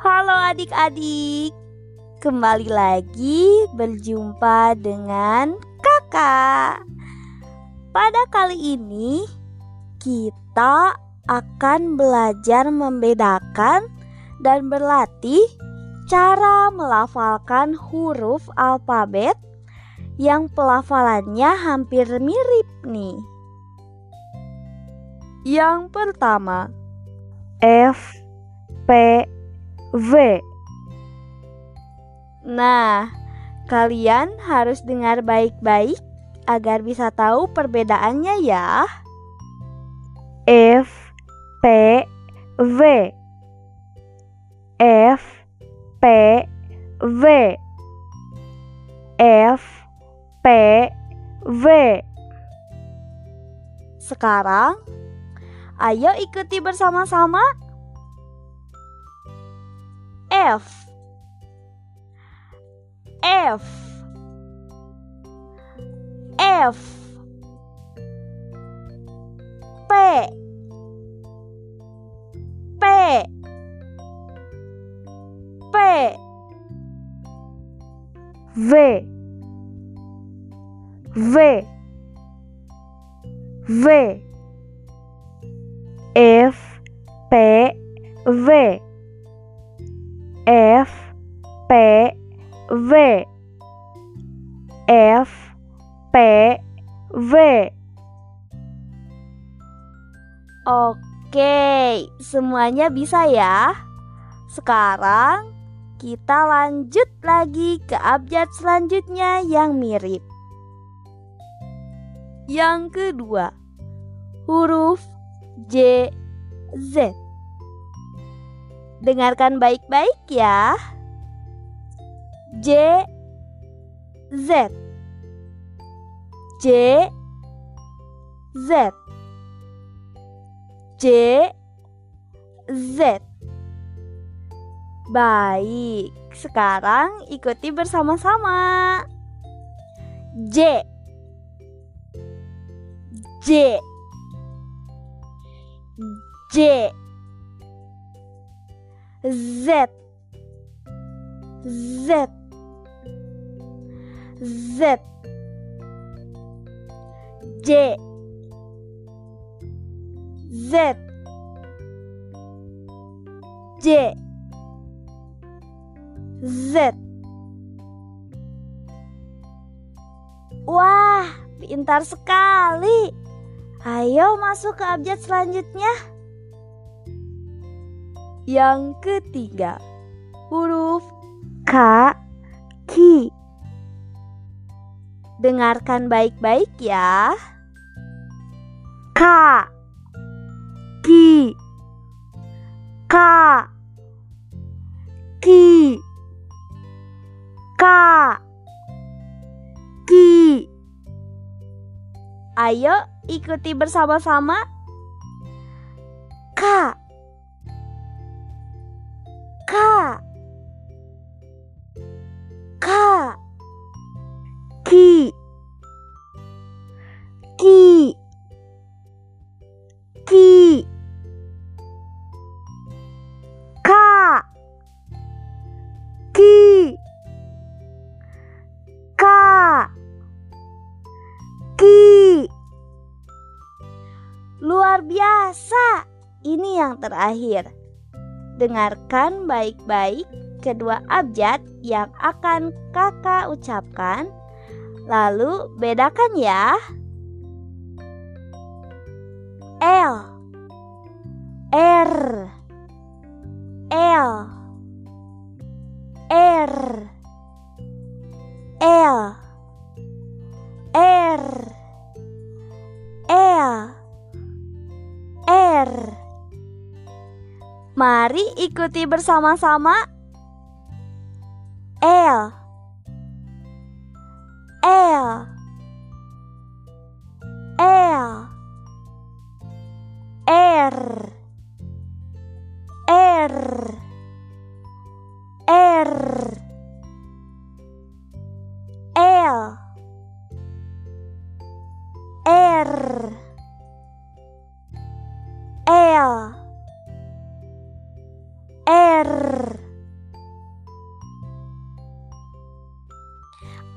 Halo adik-adik, kembali lagi berjumpa dengan kakak. Pada kali ini, kita akan belajar membedakan dan berlatih cara melafalkan huruf alfabet yang pelafalannya hampir mirip nih. Yang pertama, F P V. Nah, kalian harus dengar baik-baik agar bisa tahu perbedaannya ya. F P V F P V F P V Sekarang ayo ikuti bersama-sama F. F. F. P. P. P. V. V. V. F. P. V F P V F P V Oke, semuanya bisa ya. Sekarang kita lanjut lagi ke abjad selanjutnya yang mirip. Yang kedua, huruf J Z. Dengarkan baik-baik ya. J Z. J Z. J Z. Baik, sekarang ikuti bersama-sama. J. J. J Z. Z. Z. J. Z. J. Z. Wah, pintar sekali. Ayo masuk ke abjad selanjutnya. Yang ketiga, huruf K, Ki. Dengarkan baik-baik ya. K, Ki, K, Ki, K, Ki. Ayo ikuti bersama-sama. K, Luar biasa. Ini yang terakhir. Dengarkan baik-baik kedua abjad yang akan kakak ucapkan. Lalu bedakan ya. L R L R Mari ikuti bersama-sama. L. L. L. R. R. R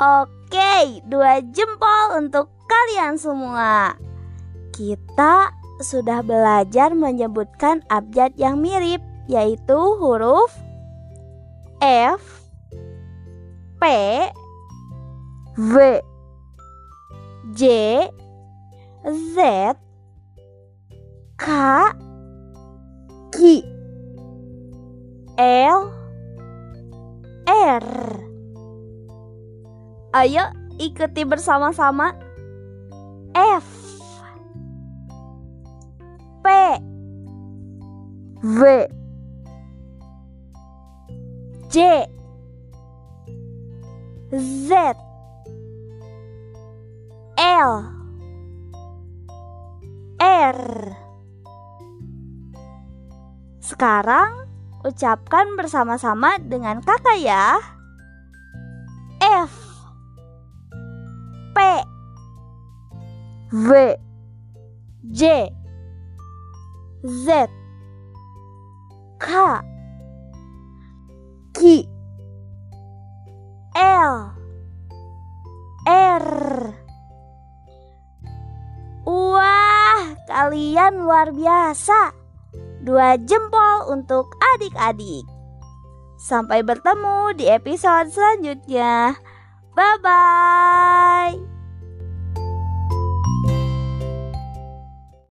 Oke, dua jempol untuk kalian semua. Kita sudah belajar menyebutkan abjad yang mirip, yaitu huruf F, P, V, J, Z, K, Ki. L, R. Ayo ikuti bersama-sama. F P V J Z L R Sekarang ucapkan bersama-sama dengan kakak ya. F. P. V. J. Z. K. Q L. R. Wah, kalian luar biasa. Dua jempol untuk adik-adik. Sampai bertemu di episode selanjutnya. Bye bye.